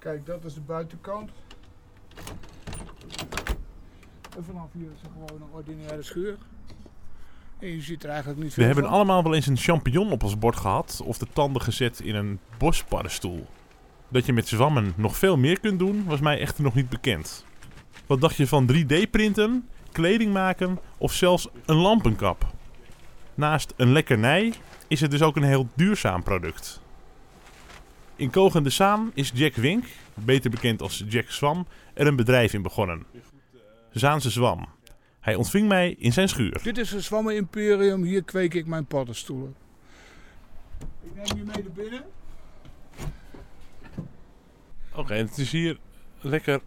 Kijk, dat is de buitenkant. En vanaf hier is er gewoon een ordinaire schuur. En je ziet er eigenlijk niet veel We hebben allemaal wel eens een champignon op ons bord gehad of de tanden gezet in een bospaddenstoel. Dat je met zwammen nog veel meer kunt doen, was mij echter nog niet bekend. Wat dacht je van 3D-printen, kleding maken of zelfs een lampenkap? Naast een lekkernij is het dus ook een heel duurzaam product. In Kogende Zaan is Jack Wink, beter bekend als Jack Zwam, er een bedrijf in begonnen. Zaanse Zwam. Hij ontving mij in zijn schuur. Dit is een Zwammen Imperium. Hier kweek ik mijn paddenstoelen. Ik neem je mee naar binnen. Oké, en het is hier lekker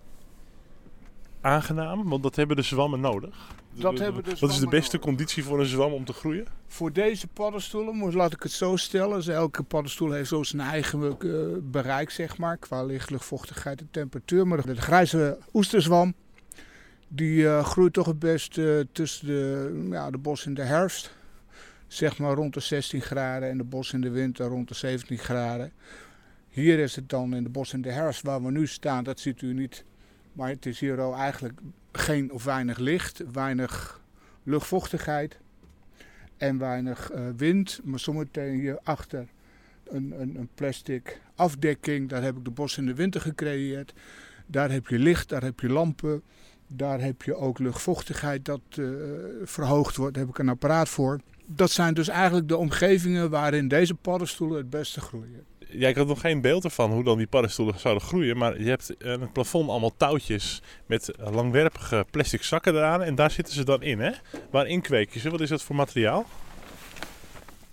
aangenaam, want dat hebben de zwammen nodig. Dat hebben de Wat is de beste nodig. conditie voor een zwam om te groeien? Voor deze paddenstoelen, laat ik het zo stellen. Dus elke paddenstoel heeft zo zijn eigen eh, bereik, zeg maar. Qua licht, luchtvochtigheid en temperatuur. Maar de grijze oesterzwam, die eh, groeit toch het best eh, tussen de, ja, de bos in de herfst. Zeg maar rond de 16 graden en de bos in de winter rond de 17 graden. Hier is het dan in de bos in de herfst waar we nu staan, dat ziet u niet. Maar het is hier al eigenlijk geen of weinig licht, weinig luchtvochtigheid en weinig eh, wind. Maar zometeen hierachter een, een, een plastic afdekking. Daar heb ik de bos in de winter gecreëerd. Daar heb je licht, daar heb je lampen. Daar heb je ook luchtvochtigheid dat eh, verhoogd wordt. Daar heb ik een apparaat voor. Dat zijn dus eigenlijk de omgevingen waarin deze paddenstoelen het beste groeien. Ja, ik had nog geen beeld ervan hoe dan die paddenstoelen zouden groeien. Maar je hebt aan het plafond allemaal touwtjes met langwerpige plastic zakken eraan. En daar zitten ze dan in, hè? Waarin kweek je ze? Wat is dat voor materiaal?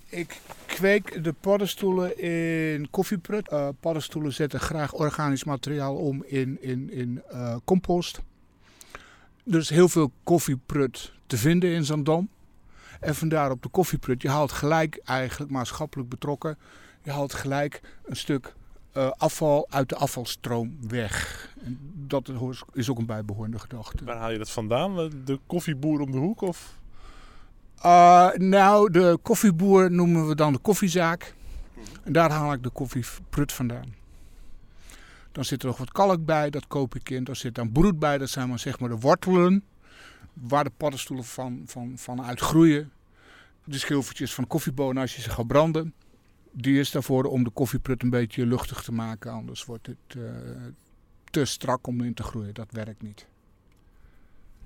Ik kweek de paddenstoelen in koffieprut. Eh, paddenstoelen zetten graag organisch materiaal om in, in, in eh, compost. Er is heel veel koffieprut te vinden in Zandam. En vandaar op de koffieprut, je haalt gelijk eigenlijk maatschappelijk betrokken. Je haalt gelijk een stuk eh, afval uit de afvalstroom weg. En dat is ook een bijbehorende gedachte. Waar haal je dat vandaan? De koffieboer om de hoek? Of? Uh, nou, de koffieboer noemen we dan de koffiezaak. En daar haal ik de koffieprut vandaan. Dan zit er nog wat kalk bij, dat koop ik in. Daar zit dan broed bij, dat zijn maar, zeg maar de wortelen. Waar de paddenstoelen van, van, van uitgroeien. De schilfertjes van koffiebonen als je ze gaat branden. Die is daarvoor om de koffieprut een beetje luchtig te maken. Anders wordt het uh, te strak om in te groeien. Dat werkt niet.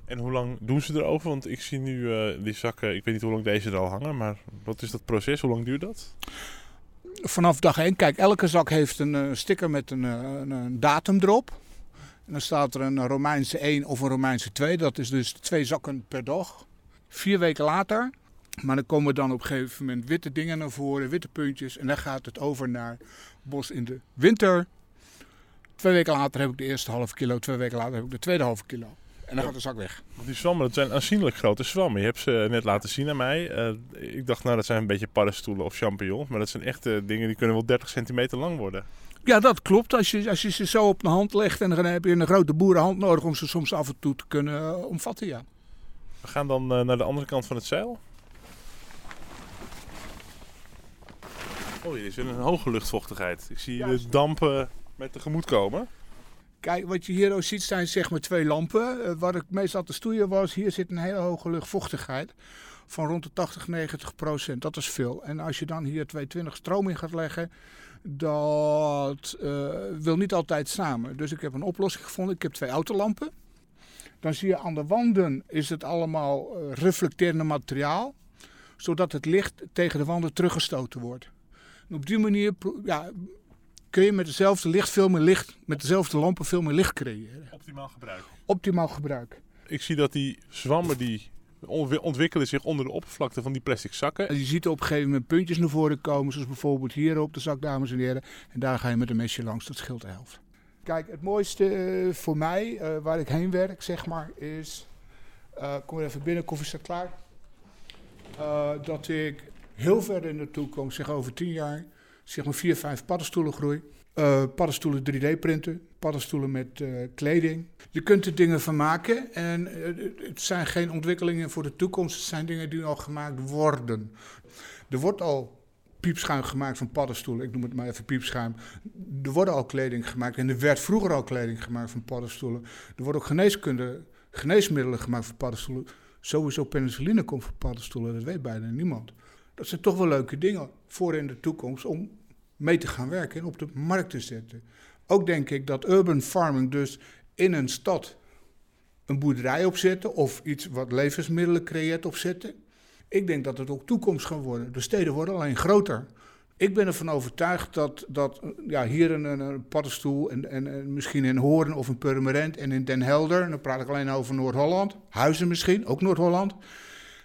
En hoe lang doen ze erover? Want ik zie nu uh, die zakken, ik weet niet hoe lang deze er al hangen, maar wat is dat proces? Hoe lang duurt dat? Vanaf dag 1, kijk, elke zak heeft een uh, sticker met een, een, een, datum erop. En dan staat er een Romeinse 1 of een Romeinse 2. Dat is dus twee zakken per dag. Vier weken later, maar dan komen dan op een gegeven moment witte dingen naar voren, witte puntjes. En dan gaat het over naar bos in de winter. Twee weken later heb ik de eerste halve kilo, twee weken later heb ik de tweede halve kilo. En dan gaat de zak weg. Die zwammen, dat zijn aanzienlijk grote zwammen. Je hebt ze net laten zien aan mij. Uh, ik dacht, nou, dat zijn een beetje paddenstoelen of champignons. Maar dat zijn echte dingen die kunnen wel 30 centimeter lang worden. Ja, dat klopt. Als je, als je ze zo op de hand legt, en dan heb je een grote boerenhand nodig om ze soms af en toe te kunnen uh, omvatten, ja. We gaan dan uh, naar de andere kant van het zeil. Oh, hier is een hoge luchtvochtigheid. Ik zie de dampen met tegemoet komen. Kijk, wat je hier ook ziet zijn zeg maar twee lampen. Uh, waar ik meestal te stoeien was, hier zit een hele hoge luchtvochtigheid van rond de 80, 90 procent. Dat is veel. En als je dan hier 220 stroom in gaat leggen, dat uh, wil niet altijd samen. Dus ik heb een oplossing gevonden. Ik heb twee autolampen. Dan zie je aan de wanden is het allemaal uh, reflecterende materiaal, zodat het licht tegen de wanden teruggestoten wordt. En op die manier ja, kun je met hetzelfde licht veel meer licht, met dezelfde lampen veel meer licht creëren. Optimaal gebruik. Optimaal gebruik. Ik zie dat die zwammen die ontwikkelen zich onder de oppervlakte van die plastic zakken. En je ziet op een gegeven moment puntjes naar voren komen, zoals bijvoorbeeld hier op de zak, dames en heren. En daar ga je met een mesje langs, dat scheelt de helft. Kijk, het mooiste uh, voor mij, uh, waar ik heen werk, zeg maar, is... Uh, kom er even binnen, koffie staat klaar. dat ik heel ver in de toekomst, zeg over tien jaar, zeg maar vier, vijf paddenstoelen groei. Paddenstoelen 3D printen, paddenstoelen met uh, kleding. Je kunt er dingen van maken en uh, het zijn geen ontwikkelingen voor de toekomst, het zijn dingen die al gemaakt worden. Er wordt al piepschuim gemaakt van paddenstoelen. Ik noem het maar even piepschuim. Er worden al kleding gemaakt en er werd vroeger al kleding gemaakt van paddenstoelen. Er worden ook geneeskunde, geneesmiddelen gemaakt van paddenstoelen. Sowieso penicilline komt van paddenstoelen, dat weet bijna niemand. Dat zijn toch wel leuke dingen voor in de toekomst om mee te gaan werken en op de markt te zetten. Ook denk ik dat urban farming dus in een stad een boerderij opzetten of iets wat levensmiddelen creëert opzetten. Ik denk dat het ook toekomst gaat worden. De steden worden alleen groter. Ik ben ervan overtuigd dat, dat ja, hier een, een paddenstoel en, en, en, misschien in Hoorn of in Purmerend en in Den Helder, en dan praat ik alleen over Noord-Holland, Huizen misschien, ook Noord-Holland.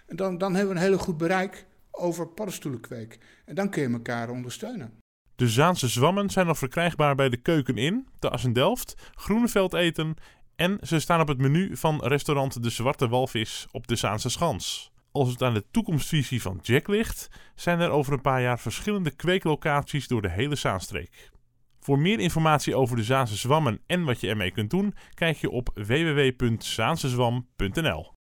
Dan, dan hebben we een heel goed bereik over paddenstoelenkweek. En dan kun je elkaar ondersteunen. De Zaanse zwammen zijn nog verkrijgbaar bij de Keuken in, te Assendelft, Groeneveld eten en ze staan op het menu van restaurant De Zwarte Walvis op de Zaanse Schans. Als het aan de toekomstvisie van Jack ligt, zijn er over een paar jaar verschillende kweeklocaties door de hele Zaanstreek. Voor meer informatie over de Zaanse zwammen en wat je ermee kunt doen, kijk je op www.zaansezwam.nl.